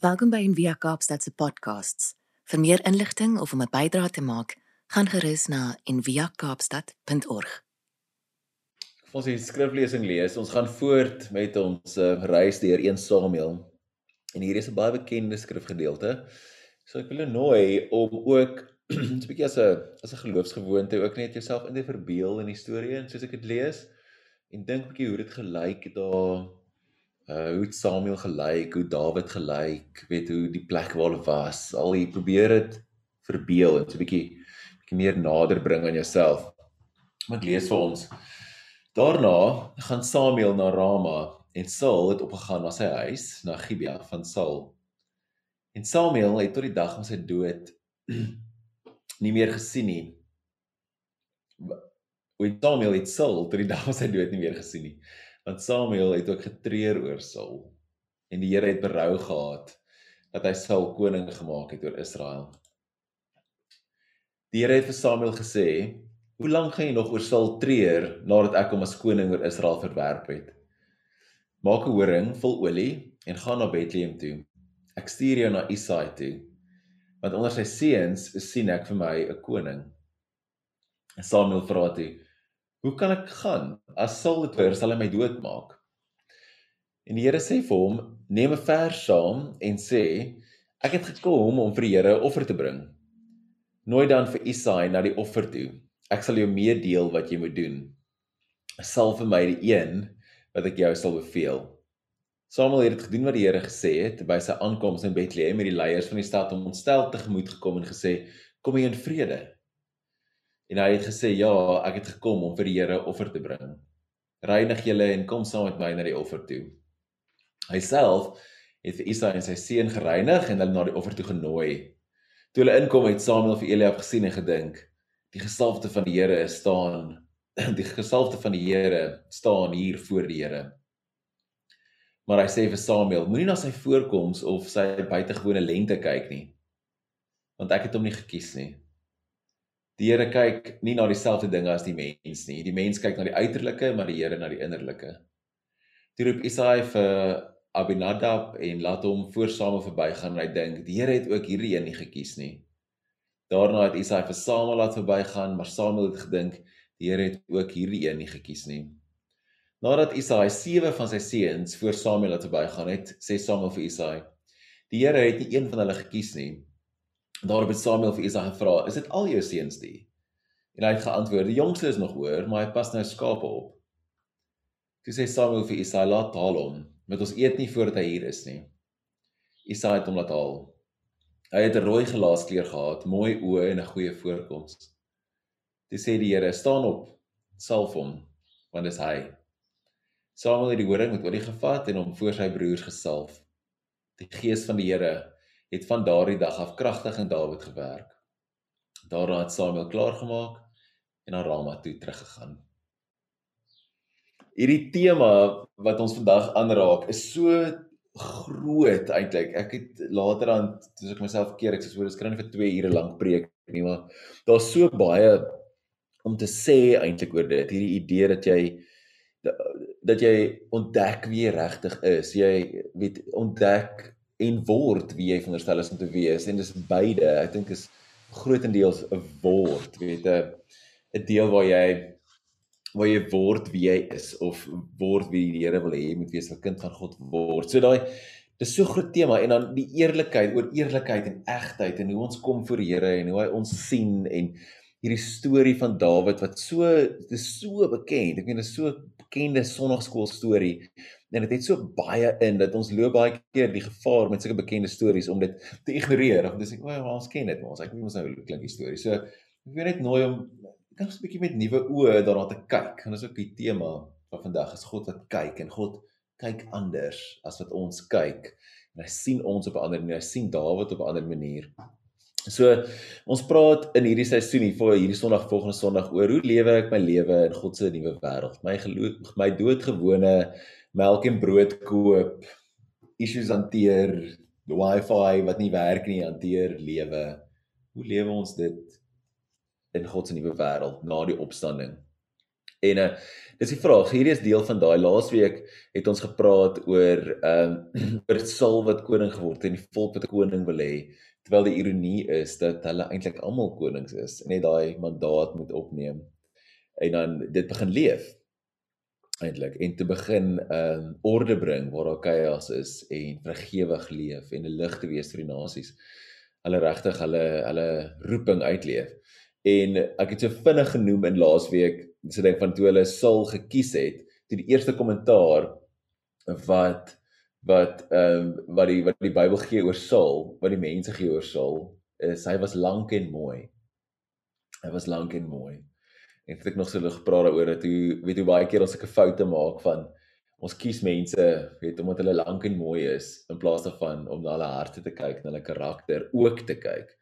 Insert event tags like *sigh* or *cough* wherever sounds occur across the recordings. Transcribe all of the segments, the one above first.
Welkom by Envia Kaapstad se podcasts. Vir meer inligting of om 'n bydrae te maak, gaan gerus na enviakaapstad.org. Ons hier skriflesing lees. Ons gaan voort met ons uh, reis deur 1 Samuel. En hier is 'n baie bekende skrifgedeelte. So ek wil jou nooi om ook *clears throat* 'n bietjie as 'n as 'n geloofsgewoonte ook net jouself in te verbeel in die storie en soos ek dit lees en dink bietjie hoe dit gelyk daar uh hoe Samuel gelyk, hoe Dawid gelyk, weet hoe die plek waar hulle was. Al jy probeer dit verbeel en so 'n bietjie bietjie meer nader bring aan jouself. Maar ek lees vir ons. Daarna gaan Samuel na Rama en Saul het opgegaan na sy huis na Gibea van Saul. En Samuel het tot die dag van sy dood *clears throat* nie meer gesien nie. Hoe Samuel het Saul tot die dag van sy dood nie meer gesien nie want Samuel het ook getreur oor Saul en die Here het berou gehad dat hy Saul koning gemaak het oor Israel. Die Here het vir Samuel gesê: "Hoe lank gaan jy nog oor Saul treur nadat ek hom as koning oor Israel verwerp het? Maak 'n horing vol olie en gaan na Bethlehem toe. Ek stuur jou na Isaai toe, want onder sy seuns sien ek vir my 'n koning." Samuel vra toe: Hoe kan ek gaan? As Saul dit hoor, sal hy my doodmaak. En die Here sê vir hom: "Neem 'n vers saam en sê: Ek het gekom om vir die Here offer te bring. Nooi dan vir Isaai na die offer toe. Ek sal jou meedeel wat jy moet doen. Sal vir my die een wat ek jou sal beveel." Samuel het dit gedoen wat die Here gesê het by sy aankoms in Bethlehem met die leiers van die stad om ontstel tegemoet gekom en gesê: "Kom hier in vrede." En hy het gesê, "Ja, ek het gekom om vir die Here offer te bring. Reinig julle en kom saam met my na die offer toe." Hy self het vir Isaai en sy seun gereinig en hulle na die offer toe genooi. Toe hulle inkom, het Samuel vir Eliab gesien en gedink, "Die gesalfde van die Here staan, *clears throat* die gesalfde van die Here staan hier voor die Here." Maar hy sê vir Samuel, "Moenie na sy voorkoms of sy buitengewone lengte kyk nie, want ek het hom nie gekies nie." Die Here kyk nie na dieselfde dinge as die mens nie. Die mens kyk na die uiterlike, maar die Here na die innerlike. Toe roep Isaai vir Abinadab en laat hom voor Samuel verbygaan en hy dink die Here het ook hierdie een nie gekies nie. Daarna het Isaai vir Samuel laat verbygaan, maar Samuel het gedink die Here het ook hierdie een nie gekies nie. Nadat Isaai sewe van sy seuns voor Samuel laat verbygaan het, sê Samuel vir Isaai: "Die Here het nie een van hulle gekies nie." Daarop het Samuel vir Isaai gevra: "Is dit al jou seuns die?" En hy het geantwoord: "Die jongste is nog hoër, maar hy pas nou skape op." Toe sê Samuel vir Isaai: "Laat haal hom, want ons eet nie voordat hy hier is nie." Isaai het hom laat haal. Hy het 'n rooi gelaaskleur gehad, mooi oë en 'n goeie voorkoms. Toe sê die Here: "Staan op, salf hom, want dis hy." Samuel het die horing met olie gevat en hom voor sy broers gesalf. Die gees van die Here het van daardie dag af kragtig in Dawid gewerk. Daarna het Samuel klaargemaak en na Rama toe teruggegaan. Hierdie tema wat ons vandag aanraak is so groot eintlik. Ek het later aan toe ek myself keer ek sê so dis kan nie vir 2 ure lank preek nie, maar daar's so baie om te sê eintlik oor dit. Hierdie idee dat jy dat jy ontdek wie jy regtig is. Jy weet ontdek en word wie jy veronderstel is om te wees. En dis beide. Ek dink is grootendeels 'n word weet 'n 'n deel waar jy waar jy word wie jy is of word wie die Here wil hê jy moet wees 'n kind van God word. So daai dis so groot tema en dan die eerlikheid oor eerlikheid en egtheid en hoe ons kom voor die Here en hoe hy ons sien en hierdie storie van Dawid wat so dis so bekend ek meen dit is so bekende sonnaarskool storie en dit het so baie in dat ons loop baie keer die gevaar met sulke bekende stories om dit te ignoreer dis ek o, ons ken dit ons ek weet ons nou klink die storie. So ek wil net nooi om kan 'n bietjie met nuwe oë daarna te kyk. En dis ook die tema van vandag is God wat kyk en God kyk anders as wat ons kyk. En hy sien ons op 'n ander manier. Hy sien Dawid op 'n ander manier. So ons praat in hierdie seisoen hier vir hierdie Sondag volgende Sondag oor hoe lewe ek my lewe in God se nuwe wêreld. My geloof, my doodgewone melk en brood koop, issues hanteer, wifi wat nie werk nie hanteer, lewe. Hoe lewe ons dit in God se nuwe wêreld na die opstanding? En uh dis die vraag, hierdie is deel van daai laasweek het ons gepraat oor ehm um, *clears throat* oor Saul wat koning geword het en die volk wat koning wil hê, terwyl die ironie is dat hulle eintlik almal konings is en net daai mandaat moet opneem en dan dit begin leef eintlik en te begin ehm um, orde bring waar daar chaos is en vergewig leef en 'n lig te wees vir die nasies. Hulle regtig hulle hulle roeping uitleef. En ek het so vinnig genoem in laasweek so ding van toe hulle Saul gekies het, toe die eerste kommentaar wat wat ehm um, wat die wat die Bybel gee oor Saul, wat die mense gee oor Saul, is hy was lank en mooi. Hy was lank en mooi. En het ek nog so lig gepraat daaroor dat hoe weet hoe baie keer ons sulke foute maak van ons kies mense weet omdat hulle lank en mooi is in plaas daarvan om na hulle harte te kyk, na hulle karakter ook te kyk.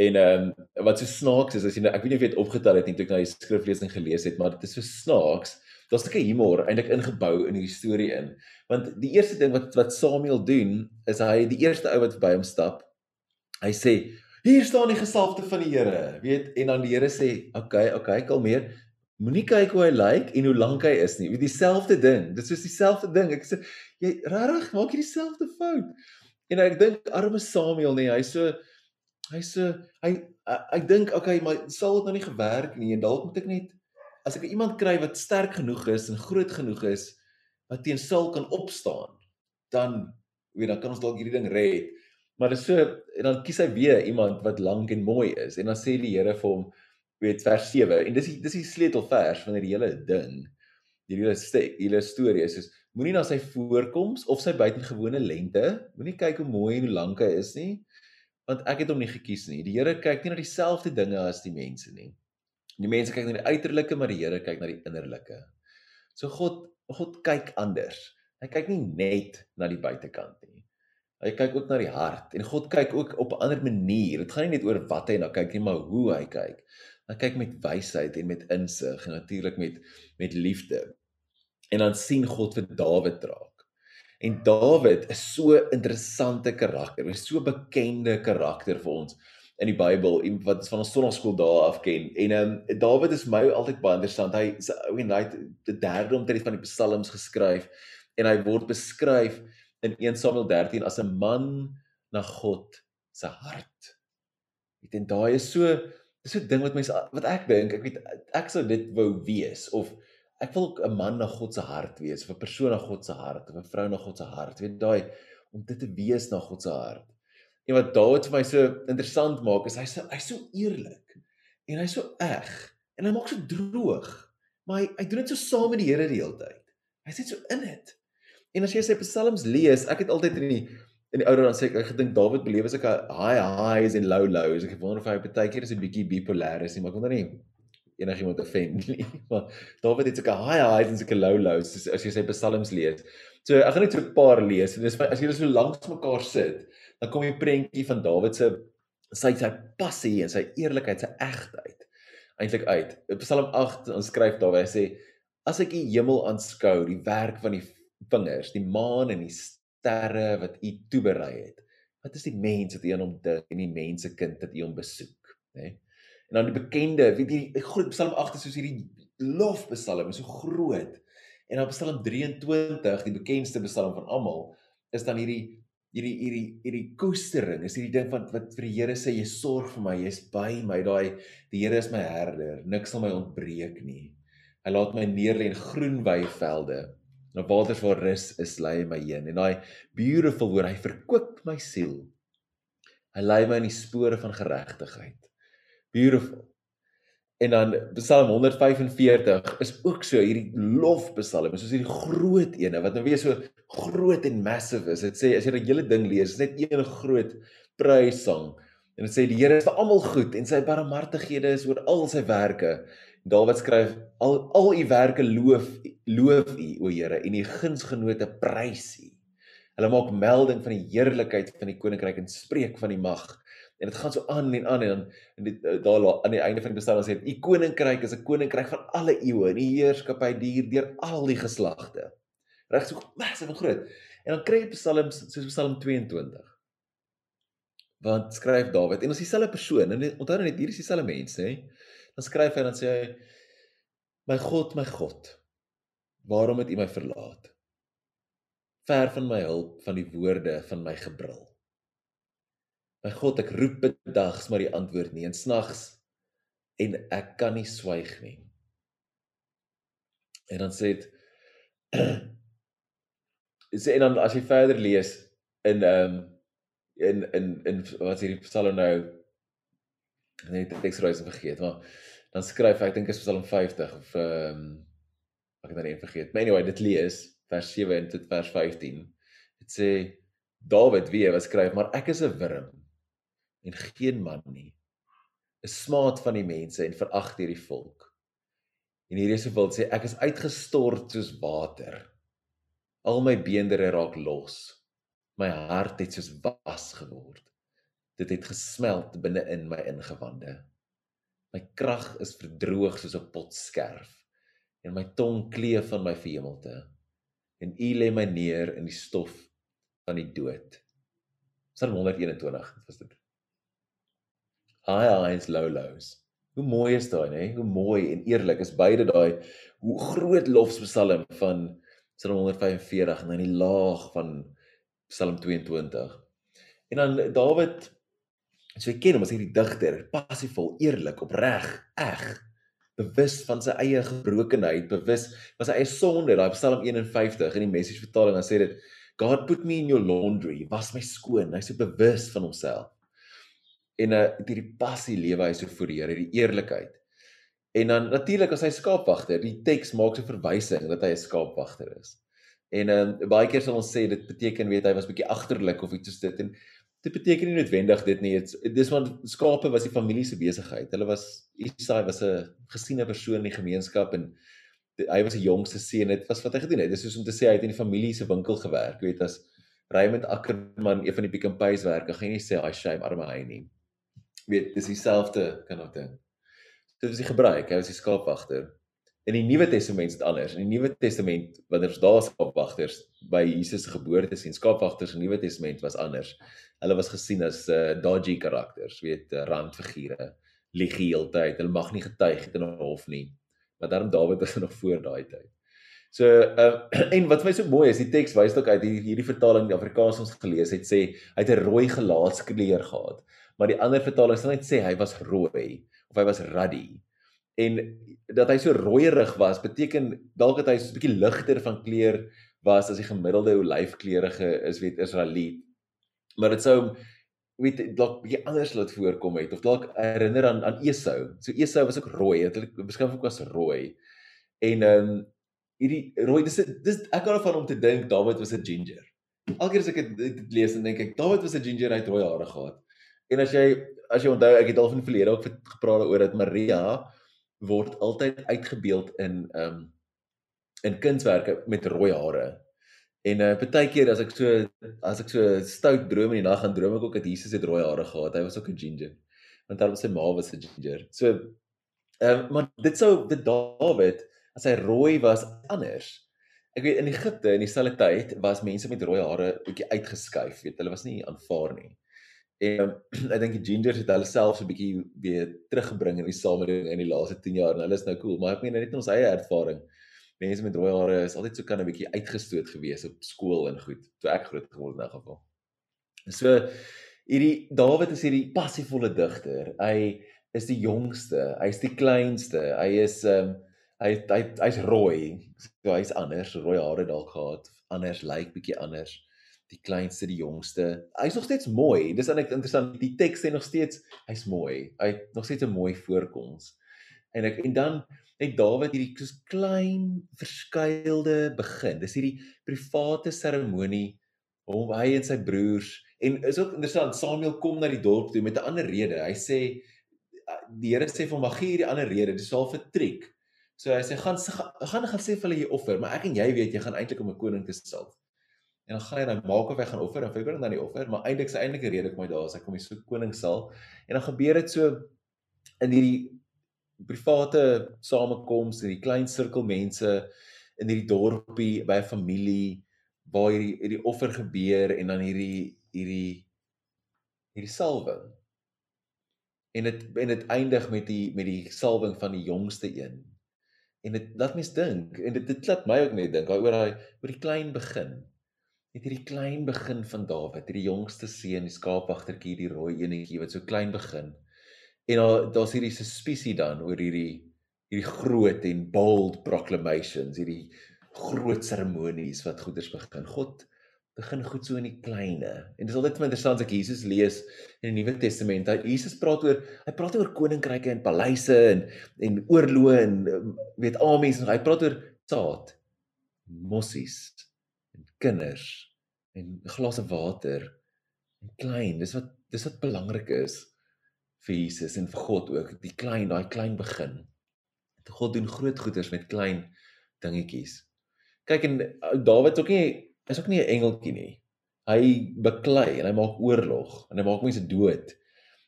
En ehm um, wat so snaaks is as jy nou ek weet nie of jy dit opgetel het nie toe ek na die skriflesing gelees het, maar dit is so snaaks. Daar's 'n stukkie humor eintlik ingebou in hierdie storie in. Want die eerste ding wat wat Samuel doen, is hy die eerste ou wat by hom stap. Hy sê: "Hier staan die gesalfde van die Here." Weet, en dan die Here sê: "Oké, okay, oké, okay, kalmeer. Moenie kyk hoe hy lyk like en hoe lank hy is nie. Weet dieselfde ding. Dit is dieselfde ding. Ek sê jy regtig maak jy dieselfde fout." En ek dink arme Samuel nie, hy so hy so hy ek dink okay, maar sal dit nou nie gewerk nie en dalk moet ek net as ek iemand kry wat sterk genoeg is en groot genoeg is wat teen Saul kan opstaan, dan weet dan kan ons dalk hierdie ding red. Maar dit is so en dan kies hy weer iemand wat lank en mooi is en dan sê die Here vir hom weet vers 7 en dis die, dis die sleutelvers van hierdie hele ding. Hierdie hele stuk, hierdie storie is soos moenie na sy voorkoms of sy buitengewone lengte, moenie kyk hoe mooi en hoe lank hy is nie want ek het hom nie gekies nie. Die Here kyk nie na dieselfde dinge as die mense nie. Die mense kyk na die uiterlike, maar die Here kyk na die innerlike. So God God kyk anders. Hy kyk nie net na die buitekant nie. Hy kyk ook na die hart en God kyk ook op 'n ander manier. Dit gaan nie net oor wat hy na kyk nie, maar hoe hy kyk. Hy kyk met wysheid en met insig en natuurlik met met liefde. En dan sien God vir Dawid dra. En Dawid is so 'n interessante karakter, 'n so bekende karakter vir ons in die Bybel, iemand wat ons van ons sonnaskool dae af ken. En ehm um, Dawid is my altyd baie interessant. Hy is ou en hy het die derde omtrent van die psalms geskryf en hy word beskryf in 1 Samuel 13 as 'n man na God se hart. Ek dink daai is so so 'n ding wat mense wat ek dink, ek weet ek sou dit wou wees of ek wil 'n man na God se hart wees, of 'n persoon na God se hart, of 'n vrou na God se hart. Weet daai om dit te wees na God se hart. En wat Dawid vir my so interessant maak is hy sê hy's so eerlik en hy's so eg en hy maak so droog. Maar hy hy doen dit so saam met die Here die hele tyd. Hy sit so in dit. En as jy sy psalms lees, ek het altyd in die in die ouer dan sê ek ek gedink Dawid beleef as ek 'n high highs en low lows. Ek wonder of hy baie keer is 'n bietjie bipolêr is nie, maar ek wonder nie enigiemand offend nie. *laughs* Maar Dawid het sulke high highs en sulke low lows as, jy sy psalms lees. So ek gaan net so 'n paar lees en dis as jy so langs mekaar sit, dan kom jy prentjie van Dawid se sy sy passie en sy eerlikheid, sy egtheid eintlik uit. In Psalm 8 ons skryf daar waar hy sê as ek die hemel aanskou, die werk van die vingers, die maan en die sterre wat u toeberei het. Wat is die mens wat u aan hom dink en die mense kind wat u hom besoek, né? Nee? En dan die bekende, weet jy, die groot Psalm 8 is soos hierdie lofpsalm, is so groot. En dan Psalm 23, die bekendste psalm van almal, is dan hierdie hierdie hierdie hierdie koestering, is hierdie ding van wat vir die Here sê jy sorg vir my, jy's by my, daai die Here is my herder, niks sal my ontbreek nie. Hy laat my neerlê in groen weivelde. Na waters waar rus is lei my heen. En daai beautiful woord, hy verkoop my siel. Hy lei my in die spore van geregtigheid. Beautiful. En dan Psalm 145 is ook so hierdie lofpsalm, soos hierdie groot ene wat nou weer so groot en massive is. Dit sê as jy die hele ding lees, is net een groot prysang. En dit sê die Here is vir almal goed en sy barmhartighede is oor al sy werke. Dawid skryf al al u werke loof loof u o Here en u gunsgenote prys u. Hulle maak melding van die heerlikheid van die koninkryk en spreek van die mag En dit gaan so aan en aan en dan en dit eh, daar aan die einde van die bestaan sê u koninkryk is 'n koninkryk van alle eeue en die heerskappy duur deur al die geslagte. Reg so massief en groot. En dan kry jy psalms soos Psalm 22. Want skryf Dawid en nou, nou, is dieselfde persoon en onthou net hier is dieselfde mens nê. Dan skryf hy dan sê hy My God, my God, waarom het U my verlaat? Ver van my hulp van die woorde van my gebrul. My God, ek roep bedags maar die antwoord nie en snags en ek kan nie swyg nie. En dan sê dit *clears throat* sê en dan as jy verder lees in ehm um, in in in wat hierdie Psalm nou net die teks reis vergeet maar dan skryf hy ek dink is Psalm 50 of ehm um, ek het nou net vergeet. Maar anyway, dit lees vers 7 tot vers 15. Dit sê Dawid wie wat skryf, maar ek is 'n wurm en geen man nie. 'n Smaad van die mense en verag deur die volk. En hierdie is wil sê ek is uitgestort soos water. Al my beendere raak los. My hart het soos was geword. Dit het gesmeld binne in my ingewande. My krag is verdroog soos 'n pot skerf en my tong kleef van my verhemelte. En U lê my neer in die stof van die dood. Psalm 121 was dit. High highs low lows. Hoe mooi is daai, nê? Hoe mooi en eerlik is beide daai hoe groot lofspsalm van Psalm 145 en dan die laag van Psalm 22. En dan Dawid So jy ken hom as hierdie digter, passievol, eerlik, opreg, eg, bewus van sy eie gebrokenheid, bewus van sy eie sonde. Daai Psalm 51 in die Message vertaling dan sê dit God put me in your laundry, was my skoon. Hy's so bewus van homself. En uh hierdie passie lewe hy so vir die Here, die eerlikheid. En dan natuurlik as hy skaapwagter, die teks maak so verwysing dat hy 'n skaapwagter is. En ehm uh, baie keer sal ons sê dit beteken weet hy was bietjie agterlik of iets soos dit en dit beteken nie noodwendig dit nie. Dis want skape was die familie se besigheid. Hulle was Isai was 'n gesiene persoon in die gemeenskap en die, hy was die jongste seun. Dit was wat hy gedoen het. Dis soos om te sê hy het in die familie se winkel gewerk. Weet as Raymond Ackerman een van die Pick n Pay's werke, gaan jy nie sê hy shame arme hy nie. Weet, dis dieselfde kind of ding. Dit was die gebruik. Hy was die skaapwagter. In die Nuwe Testament is dit anders. In die Nuwe Testament wanneer daar skaapwagters by Jesus geboorte sien, skaapwagters in die Nuwe Testament was anders. Hulle was gesien as uh, dodgy karakters, weet, uh, randfigure, lieg heeltyd. Hulle mag nie getuig het in 'n hof nie. Maar daarom Dawid was *laughs* nog voor daai tyd. So uh, *clears throat* en wat my so mooi is, die teks wys ook uit hierdie, vertaling die Afrikaans ons gelees het sê hy het 'n rooi gelaatskleur gehad. Maar die ander vertaling sê net sê hy was rooi of hy was ruddy. En dat hy so rooierig was beteken dalk dat hy so 'n bietjie ligter van kleur was as die gemiddelde olyfkleurige is weet Israeliet. Maar dit sou weet dalk bietjie anders laat voorkom het of dalk herinner aan aan Esau. So Esau was ook rooi het hulle beskryf ook as rooi. En ehm um, hierdie rooi dis dis ek kan van hom te dink Dawid was 'n ginger. Elke keer as ek dit lees dan dink ek Dawid was 'n ginger hy het rooi hare gehad en as jy as jy onthou ek het al van die verlede ook gepraat oor dat Maria word altyd uitgebeeld in ehm um, in kunswerke met rooi hare. En uh baie keer as ek so as ek so stout droom in die nag gaan droom ek ook dat Jesus het rooi hare gehad. Hy was ook 'n ginger. Want daarom sy ma was 'n ginger. So ehm um, maar dit sou dit Dawid as hy rooi was anders. Ek weet in Egipte in dieselfde tyd was mense met rooi hare bietjie uitgeskuif, weet hulle was nie aanvaar nie. En um, *clears throat* ek dink die gingers het hulle self so 'n bietjie weer teruggebring in die samelewing in die laaste 10 jaar en hulle is nou cool, maar ek meen net in ons eie ervaring. Mense met rooi hare is altyd so kan 'n bietjie uitgestoot gewees op skool en goed, toe ek groot geword het in geval. So hierdie Dawid is hierdie passievolle digter. Hy is die jongste, hy's die kleinste. Hy is ehm um, hy hy hy's rooi. So hy's anders, rooi hare dalk gehad, anders lyk like, bietjie anders die kleinste, die jongste. Hy's nog steeds mooi. Dis eintlik interessant. Die teks sê nog steeds hy's mooi. Hy het nog steeds 'n mooi voorkoms. En ek en dan het Dawid hierdie soos klein verskuilde begin. Dis hierdie private seremonie hom hy en sy broers en is ook interessant Samuel kom na die dorp toe met 'n ander rede. Hy sê die Here sê vir hom mag gee hierdie ander rede. Dis al vir triek. So hy sê gaan gaan gaan sê vir hulle jy offer, maar ek en jy weet jy gaan eintlik om 'n koning te salf en dan gaan hy dan maak of hy gaan offer en bring dan die offer, maar eintlik sy eintlike rede kom hy daar as hy kom die so koning sal. En dan gebeur dit so in hierdie private samekoms in die klein sirkel mense in hierdie dorpie by 'n familie waar hierdie hierdie offer gebeur en dan hierdie hierdie hierdie salwing. En dit en dit eindig met die met die salwing van die jongste een. En dit laat mens dink en dit dit laat my ook net dink oor daai oor die klein begin. Net hierdie klein begin van Dawid, hierdie jongste seun, die skaapwagtertjie, die rooi enetjie wat so klein begin. En daar daar's hierdie suspisie dan oor hierdie hierdie groot en bold proclamations, hierdie groot seremonies wat goeders begin. God begin goed so in die kleine. En dis altyd interessant as ek Jesus lees in die Nuwe Testament. Hy Jesus praat oor hy praat oor koninkryke en paleise en en oorloë en weet armies en hy praat oor saad, mossies en kinders en glase water en klein. Dis wat dis wat belangrik is vir Jesus en vir God ook. Die klein, daai klein begin. God doen groot goeders met klein dingetjies. Kyk en uh, Dawid ook nie is ook nie 'n engeltjie nie. Hy beklei en hy maak oorlog en hy maak mense dood.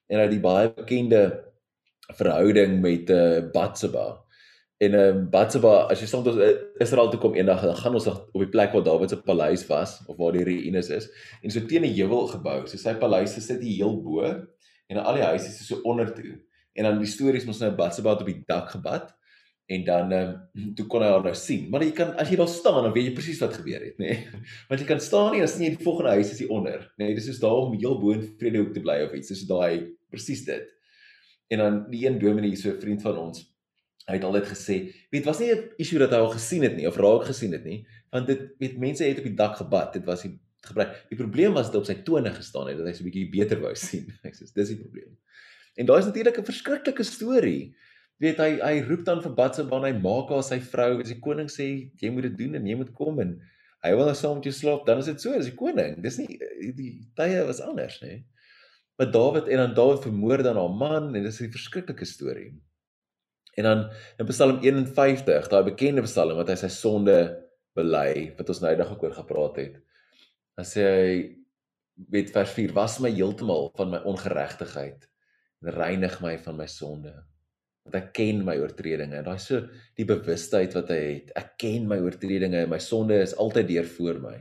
En hy het die baie bekende verhouding met uh Batseba. En uh Batseba, as jy soms uh, Israel toe kom eendag, dan gaan ons op die plek waar Dawid se paleis was of waar die ruïnes is en so teen 'n heuwel gebou. So sy paleis sit hier heel bo en al die huise is so onder toe. En dan die stories mos nou Batseba op die dak gebad en dan ehm um, toe kon hy haar nou sien. Maar jy kan as jy daar staan dan weet jy presies wat gebeur het, nê. Nee. *laughs* Want jy kan staan nie as jy die volgende huis is hier onder, nê. Nee, dis soos daar om heel bo in Vredehoek te bly of iets. Dis daai presies dit. En dan die een dominee, so 'n vriend van ons, hy het altyd gesê, weet was nie 'n issue dat hy al gesien het nie of raak gesien het nie, want dit weet mense het op die dak gebad. Dit was die gebruik. Die probleem was dat op sy tone gestaan het dat hy so 'n bietjie beter wou *laughs* sien. Ek sê dis die probleem. En daai is natuurlik 'n verskriklike storie weet hy hy roep dan vir Batsheba en hy maak haar sy vrou as die koning sê jy moet dit doen en jy moet kom en hy wil nou saam met jou slaap dan is dit so as die koning dis nie die tye was anders nê maar Dawid en dan Dawid vermoor dan haar man en dis 'n verskriklike storie en dan in Psalm 51 daai bekende Psalm wat hy sy sonde bely wat ons nou eendag ook oor gepraat het dan sê hy weet vers 4 was my heeltemal van my ongeregtigheid en reinig my van my sonde want ek ken my oortredinge. Daai so die bewustheid wat hy het. Ek ken my oortredinge en my sonde is altyd deur voor my.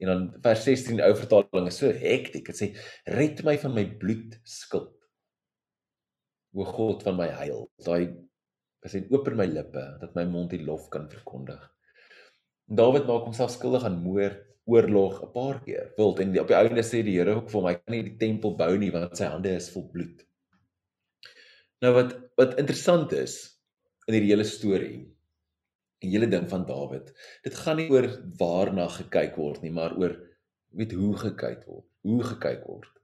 En dan vers 16 ou vertaling is so hektiek. Dit sê red my van my bloed skuld. O God van my heil. Daai as hy open my lippe dat my mond die lof kan verkondig. Dawid maak homself skuldig aan moord, oorlog 'n paar keer. Wild en op die einde sê die Here ook vir hom hy kan nie die tempel bou nie want sy hande is vol bloed. Nou wat wat interessant is in hierdie hele storie en hele ding van Dawid, dit gaan nie oor waarna gekyk word nie, maar oor weet hoe gekyk word, hoe gekyk word.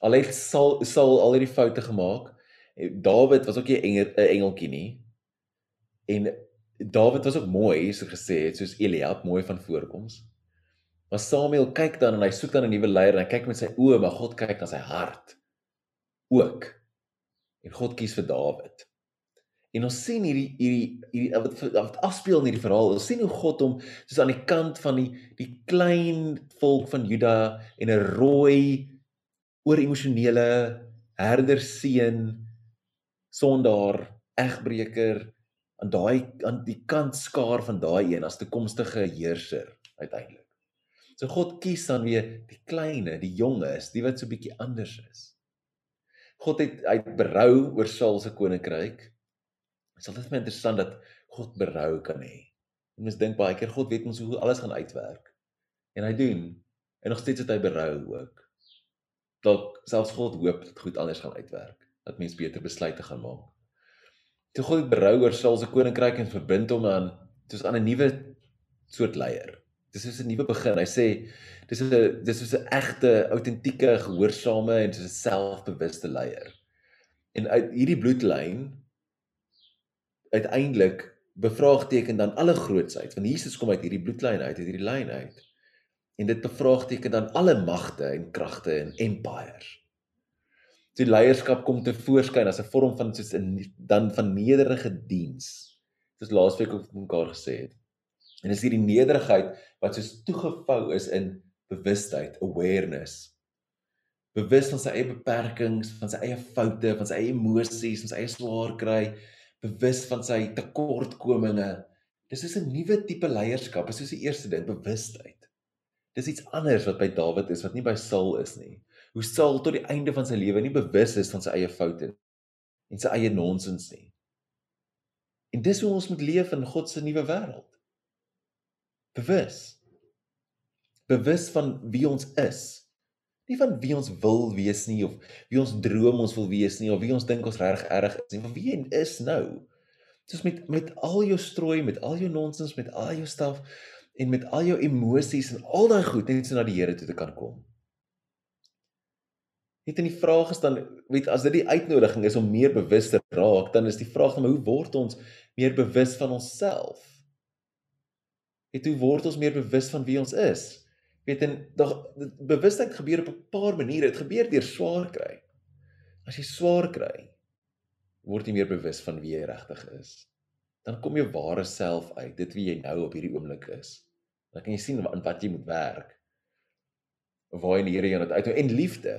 Al het Saul Saul al hierdie foute gemaak, Dawid was ook 'n engel, engeltjie nie. En Dawid was ook mooi, so gesê het, soos Eliab mooi van voorkoms. Maar Samuel kyk dan en hy soek dan 'n nuwe leier en hy kyk met sy oë, maar God kyk na sy hart ook en God kies vir Dawid. En ons sien hierdie hierdie hierdie wat wat afspeel in hierdie verhaal. Ons sien hoe God hom soos aan die kant van die die klein volk van Juda en 'n rooi oor emosionele herderseun sondaar egbreker aan daai aan die kant skaar van daai een as toekomstige heerser uiteindelik. So God kies dan weer die kleine, die jonges, die wat so bietjie anders is. God het hy het berou oor Saul se koninkryk. Dit is altyd interessant dat God berou kan hê. Mens dink baie keer God weet ons hoe alles gaan uitwerk. En hy doen en nog steeds het hy berou ook. Dalk selfs God hoop dat goed anders gaan uitwerk, dat mens beter besluite gaan maak. Toe God het berou oor Saul se koninkryk en verbind hom aan soos aan 'n nuwe soort leier. Dis is 'n nuwe begin. Hy sê dis 'n dis is 'n egte, autentieke, gehoorsame en dis 'n selfbewuste leier. En uit hierdie bloedlyn uiteindelik bevraagteken dan alle grootsheid want Jesus kom uit hierdie bloedlyn uit, uit hierdie lyn uit. En dit bevraagteken dan alle magte en kragte en empires. Die leierskap kom te voorskyn as 'n vorm van soos 'n dan van nederige diens. Soos laasweek ook mekaar gesê het. En dis hierdie nederigheid wat soos toegevou is in bewustheid, awareness. Bewus van sy eie beperkings, van sy eie foute, van sy eie emosies, van sy eie swaar kry, bewus van sy tekortkominge. Dis is 'n nuwe tipe leierskap, is soos die eerste ding, bewustheid. Dis iets anders wat by Dawid is wat nie by Saul is nie. Hoe Saul tot die einde van sy lewe nie bewus is van sy eie foute en sy eie nonsens nie. En dis hoe ons moet leef in God se nuwe wêreld. Bewus. Bewus van wie ons is. Nie van wie ons wil wees nie of wie ons droom ons wil wees nie of wie ons dink ons reg erg is nie, van wie jy is nou. Soos met met al jou strooi, met al jou nonsens, met al jou staf en met al jou emosies en al daai goed net so na die Here toe te kan kom. Het in die vraag gestaan, weet as dit die uitnodiging is om meer bewus te raak, dan is die vraag dan hoe word ons meer bewus van onsself? Het hoe word ons meer bewus van wie ons is? Weet en dag bewustheid gebeur op 'n paar maniere. Dit gebeur deur swaar kry. As jy swaar kry, word jy meer bewus van wie jy regtig is. Dan kom jou ware self uit, dit wie jy nou op hierdie oomblik is. Dan kan jy sien aan wat jy moet werk. Waar in Here jy dit uit en liefde.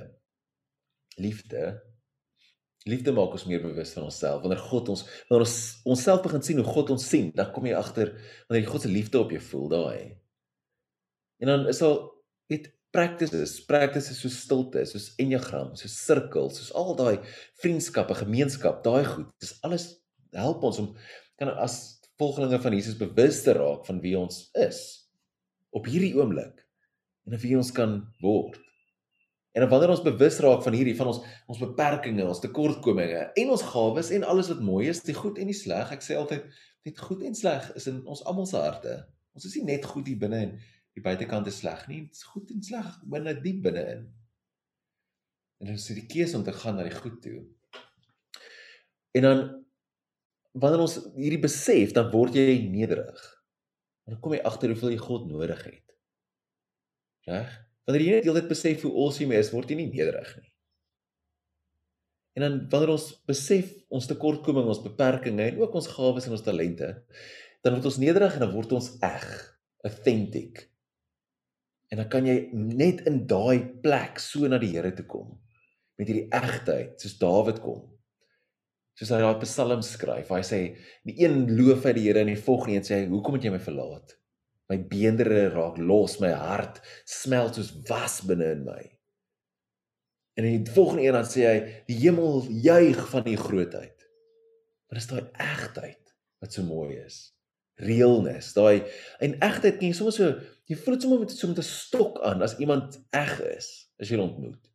Liefde. Liefde maak ons meer bewus van onsself. Wanneer God ons wanneer ons onsself begin sien hoe God ons sien, dan kom jy agter wanneer jy God se liefde op jou voel daai. En dan is al weet practices, practices soos stilte, soos enneagram, soos sirkels, soos al daai vriendskappe, gemeenskap, daai goed. Dis alles help ons om kan as volgelinge van Jesus bewus te raak van wie ons is op hierdie oomblik en of wie ons kan word. En wanneer ons bewus raak van hierdie van ons ons beperkings, ons tekortkominge en ons gawes en alles wat mooi is, die goed en die sleg, ek sê altyd net goed en sleg is in ons almal se harte. Ons is nie net goed hier binne en die buitekant is sleg nie, dit is goed en sleg binne diep binne-in. En dan is dit die keuse om te gaan na die goed toe. En dan wanneer ons hierdie besef, dan word jy nederig. Dan kom jy agter hoeveel jy God nodig het. Reg? Wanneer jy net heeltyd besef hoe awesome jy is, word jy nie nederig nie. En dan wanneer ons besef ons tekortkominge, ons beperkings en ook ons gawes en ons talente, dan word ons nederig en dan word ons eg, authentic. En dan kan jy net in daai plek so na die Here toe kom met hierdie egtheid soos Dawid kom. Soos hy daai Psalm skryf, hy sê die een loof hy die Here en die volgende een sê hy hoekom het jy my verlaat? My beendere raak los, my hart smelt soos was binne in my. En in die volgende een dan sê hy die hemel juig van die grootheid. Maar dis daai egtheid wat so mooi is. Realness, daai en egtheid kan jy soms so Jy voel dit sommer met so met 'n stok aan as iemand eg is as jy hom ontmoet.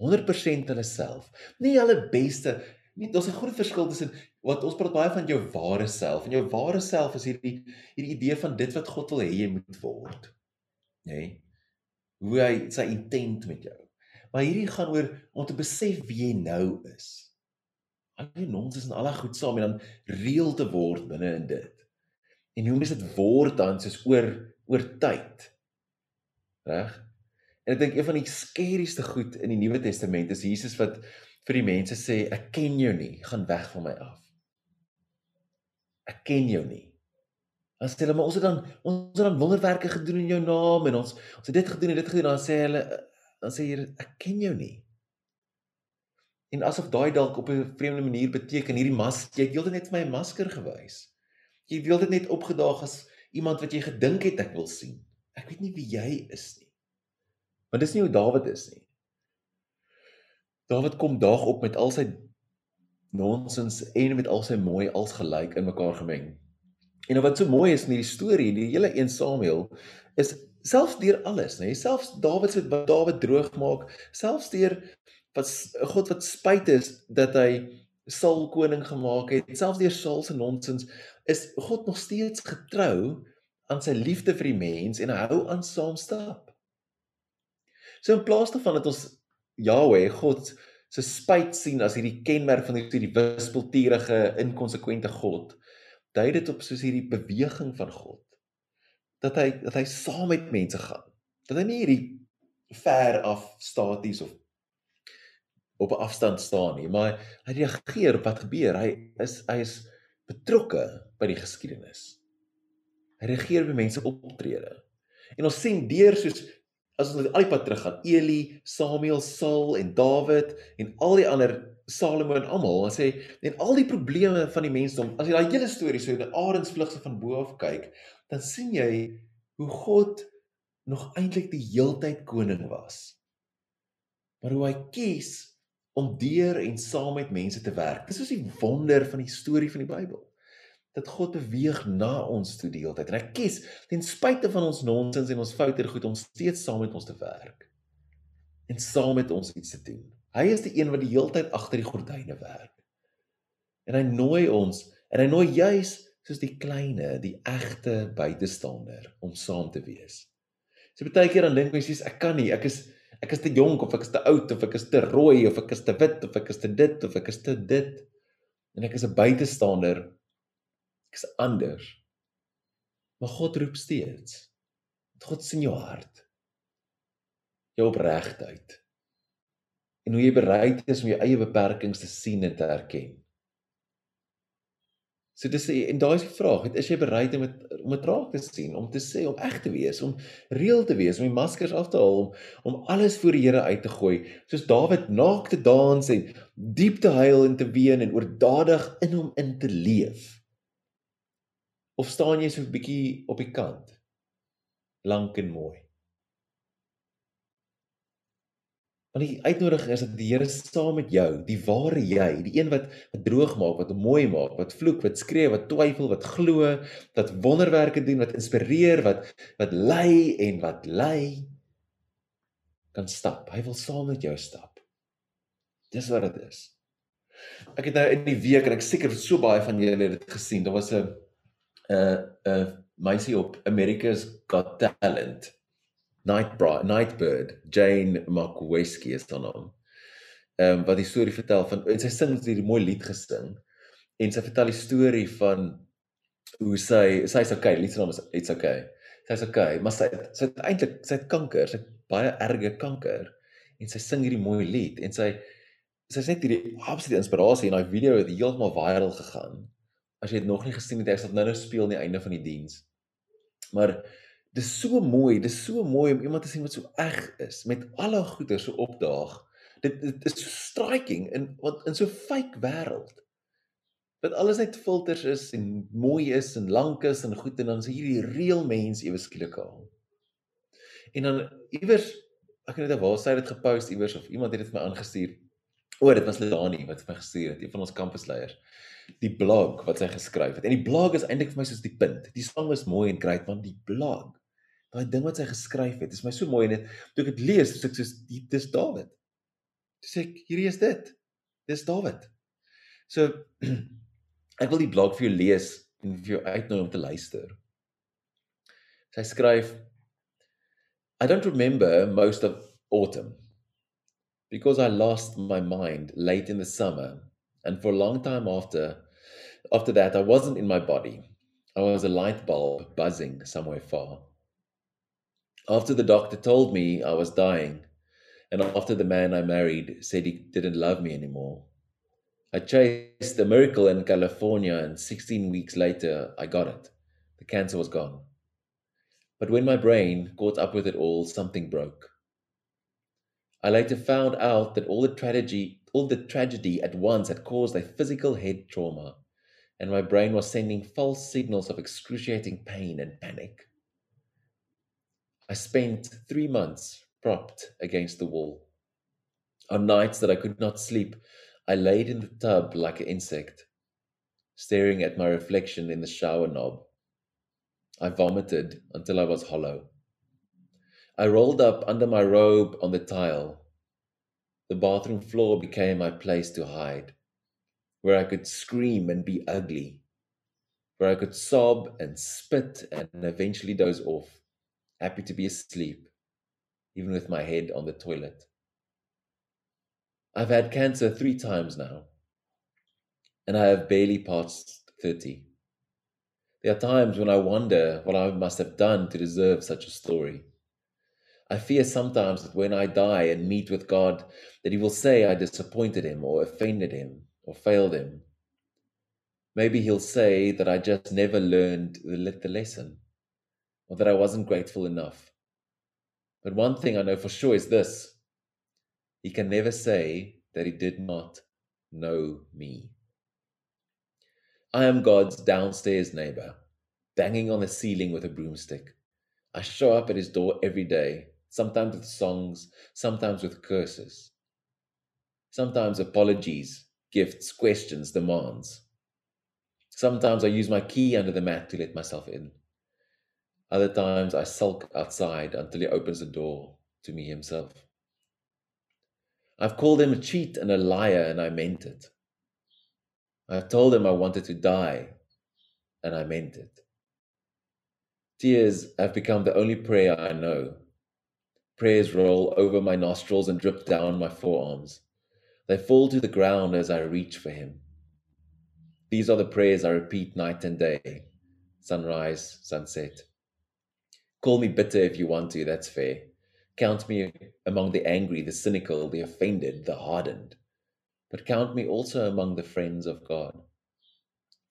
100% hulle self. Nie hulle beste nie. Daar's 'n groot verskil tussen wat ons praat baie van jou ware self en jou ware self is hierdie hierdie idee van dit wat God wil hê jy moet word. Nê? Nee? Hoe hy sy intent met jou. Maar hierdie gaan oor om te besef wie jy nou is. Al die nonsens en al daai goed saam en dan reël te word binne in dit. En hoe mens dit word dan soos oor oor tyd. Reg? En ek dink een van die skerieste goed in die Nuwe Testament is Jesus wat vir die mense sê ek ken jou nie, gaan weg van my af. Ek ken jou nie. As hulle maar ons het dan ons het dan wonderwerke gedoen in jou naam en ons ons het dit gedoen en dit gedoen dan sê hulle dan sê hier ek ken jou nie. En asof daai dalk op 'n vreemde manier beteken hierdie mas jy het heeltyd net vir my 'n masker gewys. Jy het heeltyd net opgedaag as iemand wat jy gedink het ek wil sien. Ek weet nie wie jy is nie. Maar dis nie hoe Dawid is nie. Dawid kom daag op met al sy nonsens en met al sy mooi als gelyk in mekaar gemeng. En wat so mooi is in hierdie storie, die hele 1 Samuel is selfs deur alles, nê, selfs Dawid se wat Dawid droog maak, selfs deur wat God wat spyt is dat hy Saul koning gemaak het, selfs deur Saul se nonsens is God nog steeds getrou aan sy liefde vir die mens en hou aan saam stap. So in plaas daarvan dat ons Yahweh God se spyt sien as hierdie kenmerk van hierdie wispelturige, inkonsekwente God, dui dit op soos hierdie beweging van God. Dat hy dat hy saam met mense gaan. Dat hy nie hierdie ver af staties of op 'n afstand staan nie, maar hy reageer op wat gebeur. Hy is hy is betrokke by die geskiedenis. Hy reageer by mense optrede. En ons sien deur soos as ons al die pad terug gaan, Eli, Samuel, Saul en Dawid en al die ander Salomo en almal, dan sê en al die probleme van die mensdom, as jy daai hele storie so in 'n arensvlugse van bo af kyk, dan sien jy hoe God nog eintlik die heeltyd koning was. Maar hoe hy kies om deur en saam met mense te werk. Dis is die wonder van die storie van die Bybel. Dat God beweeg na ons toe die hele tyd. En hy kies ten spyte van ons nonsens en ons foute goed om steeds saam met ons te werk en saam met ons iets te doen. Hy is die een wat die hele tyd agter die gordyne werk. En hy nooi ons en hy nooi juis soos die kleine, die egte buitestander om saam te wees. So baie keer dan dink mens sies ek kan nie, ek is ek is te jonk of ek is te oud of ek is te rooi of ek is te wit of ek is te dit of ek is te dit en ek is 'n buitestander Ek is anders. Maar God roep steeds. God sien jou hart. Jou opregtheid. En hoe jy bereid is om jou eie beperkings te sien en te erken. So dis en daai is die vraag, is jy bereid om het, om dit raak te sien, om te sê om eg te wees, om reël te wees, om die maskers af te haal, om om alles voor die Here uit te gooi, soos Dawid naak te dans en diep te huil en te ween en oordadig in hom in te leef. Of staan jy so 'n bietjie op die kant? Lank en mooi. Want die uitnodiging is dat die Here saam met jou, die ware jy, die een wat wat droog maak, wat mooi maak, wat vloek, wat skree, wat twyfel, wat glo, wat wonderwerke doen, wat inspireer, wat wat lei en wat lei kan stap. Hy wil saam met jou stap. Dis wat dit is. Ek het nou in die week en ek seker so baie van julle het dit gesien. Daar was 'n 'n 'n meisie op America's Got Talent. Nightbright, Nightbird, Jane McWesky is haar naam. Ehm um, wat die storie vertel van en sy sing hierdie mooi lied gesing en sy vertel die storie van hoe sy sy's okay, lied se naam is It's okay. Sy's okay, maar sy sy het eintlik sy het kanker, sy het baie erge kanker en sy sing hierdie mooi lied en sy sy's net hierdie absolute inspirasie en daai video het heeltemal viral gegaan as jy dit nog nie gesien het, ek sal nou nou speel aan die einde van die diens. Maar dis so mooi, dis so mooi om iemand te sien wat so eg is met alle goeie so opdaag. Dit dit is so striking in wat in so fake wêreld. Dat alles net filters is en mooi is en lank is en goed en dan is hierdie reël mens ewe skielik al. En dan iewers ek weet net waar sy dit gepost iewers of iemand het dit vir my aangestuur. O, dit was Lani wat vir my gestuur het, een van ons kampusleiers die blog wat sy geskryf het. En die blog is eintlik vir my soos die punt. Die sang is mooi en great, maar die blog, daai ding wat sy geskryf het, is my so mooi en dit toe ek dit lees, dis ek soos dis Dawid. Dis ek hierdie is dit. Dis Dawid. So *clears throat* ek wil die blog vir jou lees en vir jou uitnooi om te luister. Sy skryf I don't remember most of autumn because I lost my mind late in the summer And for a long time after after that I wasn't in my body. I was a light bulb buzzing somewhere far. After the doctor told me I was dying, and after the man I married said he didn't love me anymore, I chased a miracle in California, and 16 weeks later, I got it. The cancer was gone. But when my brain caught up with it all, something broke. I later found out that all the tragedy all the tragedy at once had caused a physical head trauma, and my brain was sending false signals of excruciating pain and panic. I spent three months propped against the wall. On nights that I could not sleep, I laid in the tub like an insect, staring at my reflection in the shower knob. I vomited until I was hollow. I rolled up under my robe on the tile the bathroom floor became my place to hide, where I could scream and be ugly, where I could sob and spit and eventually doze off, happy to be asleep, even with my head on the toilet. I've had cancer three times now, and I have barely passed 30. There are times when I wonder what I must have done to deserve such a story. I fear sometimes that when I die and meet with God, that He will say I disappointed Him or offended Him or failed Him. Maybe He'll say that I just never learned the lesson or that I wasn't grateful enough. But one thing I know for sure is this He can never say that He did not know me. I am God's downstairs neighbor, banging on the ceiling with a broomstick. I show up at his door every day sometimes with songs, sometimes with curses, sometimes apologies, gifts, questions, demands. Sometimes I use my key under the mat to let myself in. Other times I sulk outside until he opens the door to me himself. I've called him a cheat and a liar, and I meant it. I've told him I wanted to die, and I meant it. Tears have become the only prayer I know. Prayers roll over my nostrils and drip down my forearms. They fall to the ground as I reach for him. These are the prayers I repeat night and day sunrise, sunset. Call me bitter if you want to, that's fair. Count me among the angry, the cynical, the offended, the hardened. But count me also among the friends of God.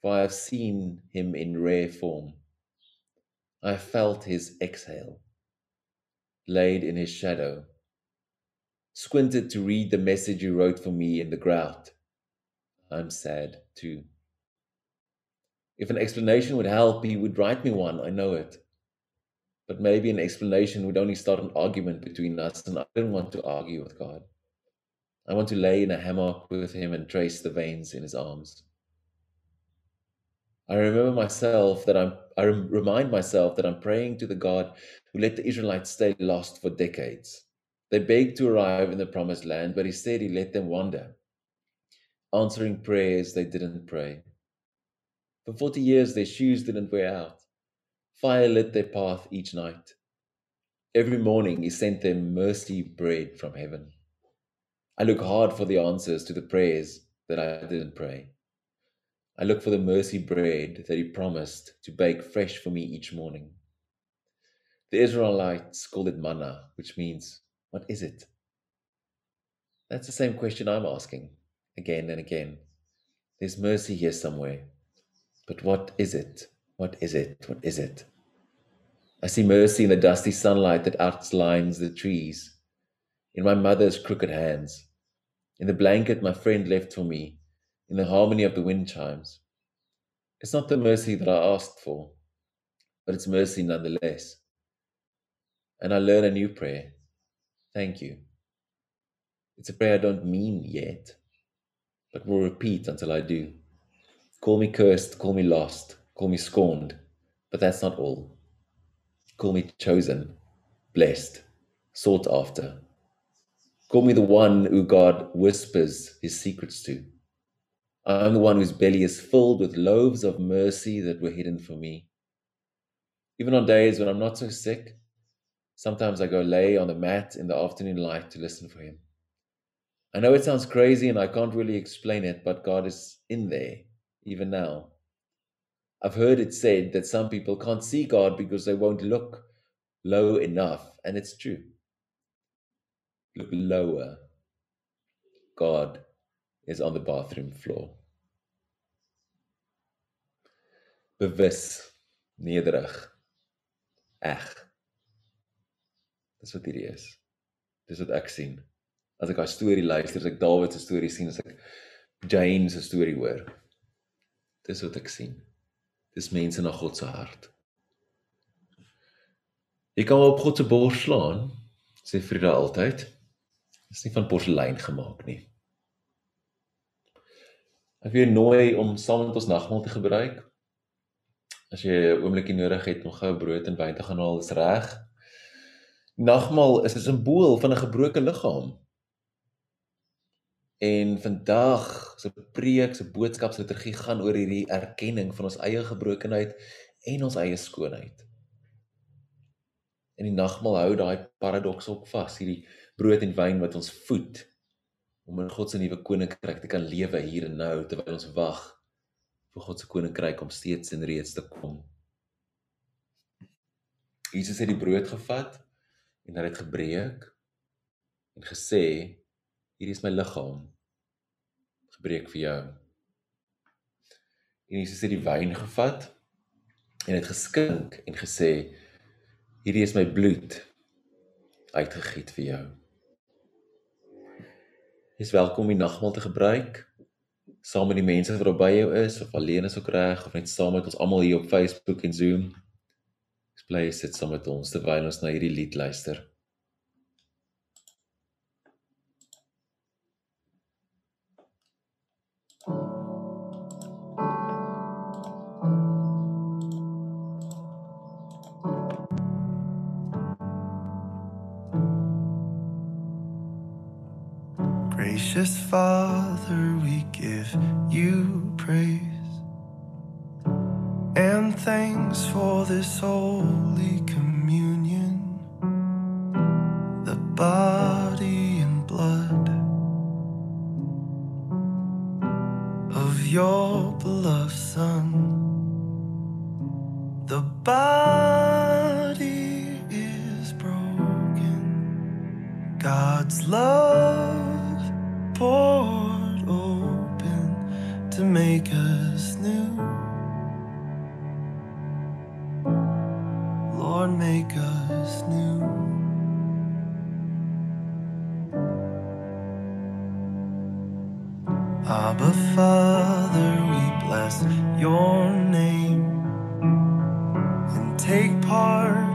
For I have seen him in rare form. I have felt his exhale, laid in his shadow, squinted to read the message you wrote for me in the grout. I'm sad too. If an explanation would help, he would write me one, I know it. But maybe an explanation would only start an argument between us, and I don't want to argue with God. I want to lay in a hammock with him and trace the veins in his arms. I remember myself that I'm, I remind myself that I'm praying to the God who let the Israelites stay lost for decades. They begged to arrive in the promised land, but instead he let them wander, answering prayers they didn't pray. For 40 years, their shoes didn't wear out. Fire lit their path each night. Every morning, He sent them mercy bread from heaven. I look hard for the answers to the prayers that I didn't pray. I look for the mercy bread that He promised to bake fresh for me each morning. The Israelites called it manna, which means, What is it? That's the same question I'm asking again and again. There's mercy here somewhere. But what is it? What is it? What is it? I see mercy in the dusty sunlight that outlines the trees, in my mother's crooked hands, in the blanket my friend left for me, in the harmony of the wind chimes. It's not the mercy that I asked for, but it's mercy nonetheless. And I learn a new prayer. Thank you. It's a prayer I don't mean yet, but will repeat until I do. Call me cursed, call me lost, call me scorned, but that's not all. Call me chosen, blessed, sought after. Call me the one who God whispers his secrets to. I'm the one whose belly is filled with loaves of mercy that were hidden for me. Even on days when I'm not so sick, sometimes I go lay on the mat in the afternoon light to listen for him. I know it sounds crazy and I can't really explain it, but God is in there even now. I've heard it said that some people can't see God because they won't look low enough, and it's true. Look lower. God is on the bathroom floor. Bewus, nederig, eg. Dis wat hierdie is. Dis wat ek sien. As ek daai storie luister, as ek Dawid se storie sien, as ek Jane se storie hoor, Dis wat ek sien. Dis mense na God se hart. Jy kan op God se bors slaan, sê Frida altyd. Dis nie van porselein gemaak nie. Ek wil nooi om saam met ons nagmaal te gebruik. As jy 'n oombliekie nodig het om gou brood en wyn te gaan haal, is reg. Nagmaal is 'n simbool van 'n gebroke liggaam. En vandag se preek se boodskapsliturgie gaan oor hierdie erkenning van ons eie gebrokenheid en ons eie skoonheid. In die nagmaal hou daai paradoks op vas, hierdie brood en wyn wat ons voed om in God se nuwe koninkryk te kan lewe hier en nou terwyl ons wag vir God se koninkryk om steeds en reeds te kom. Jesus het die brood gevat en het gebreek en gesê hierdie is my liggaam gebreek vir jou. En Jesus het die wyn gevat en het geskink en gesê hierdie is my bloed uitgegiet vir jou. Jy is welkom om die nagmaal te gebruik saam met die mense wat by jou is of alleen is ook reg of net saam met ons almal hier op Facebook en Zoom. Ek bly sit saam met ons terwyl ons na hierdie lied luister. Gracious Father, we give you praise and thanks for this holy communion, the body and blood of your beloved Son. The body is broken, God's love Abba, Father, we bless your name and take part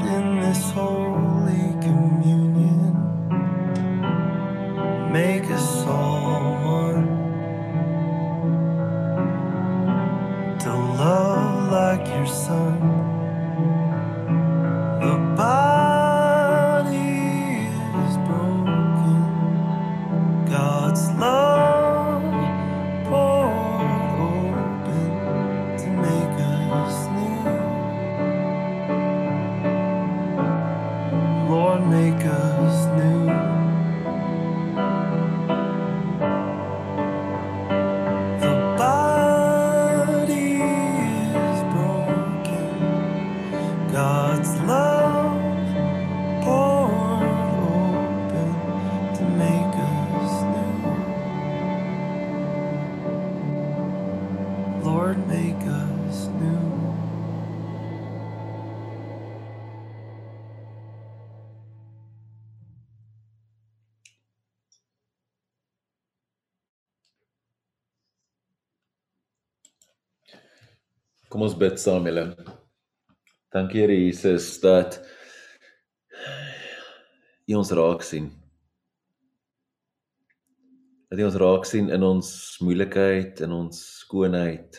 Kom ons bid saam julle. Dankie Here Jesus dat U ons raak sien. Dat U ons raak sien in ons moeilikheid, in ons skoonheid,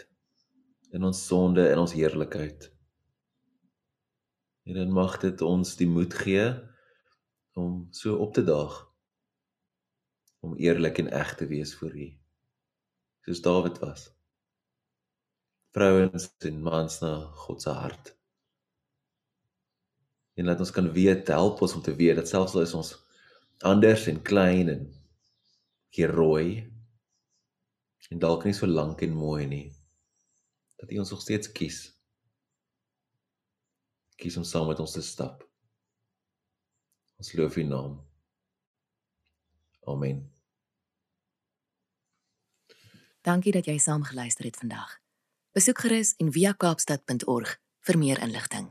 in ons sonde, in ons heerlikheid. En dan mag dit ons die moed gee om so op te daag om eerlik en eg te wees voor U. Soos Dawid was. Vrouens en mans na God se hart. En laat ons kan weet, help ons om te weet dat selfs al is ons anders en klein en gerooi en dalk nie so lank en mooi nie, dat U ons nog steeds kies. Kies om saam met ons te stap. Ons loof U naam. Amen. Dankie dat jy saam geluister het vandag. Besoek gerus en via kaapstad.org vir meer inligting.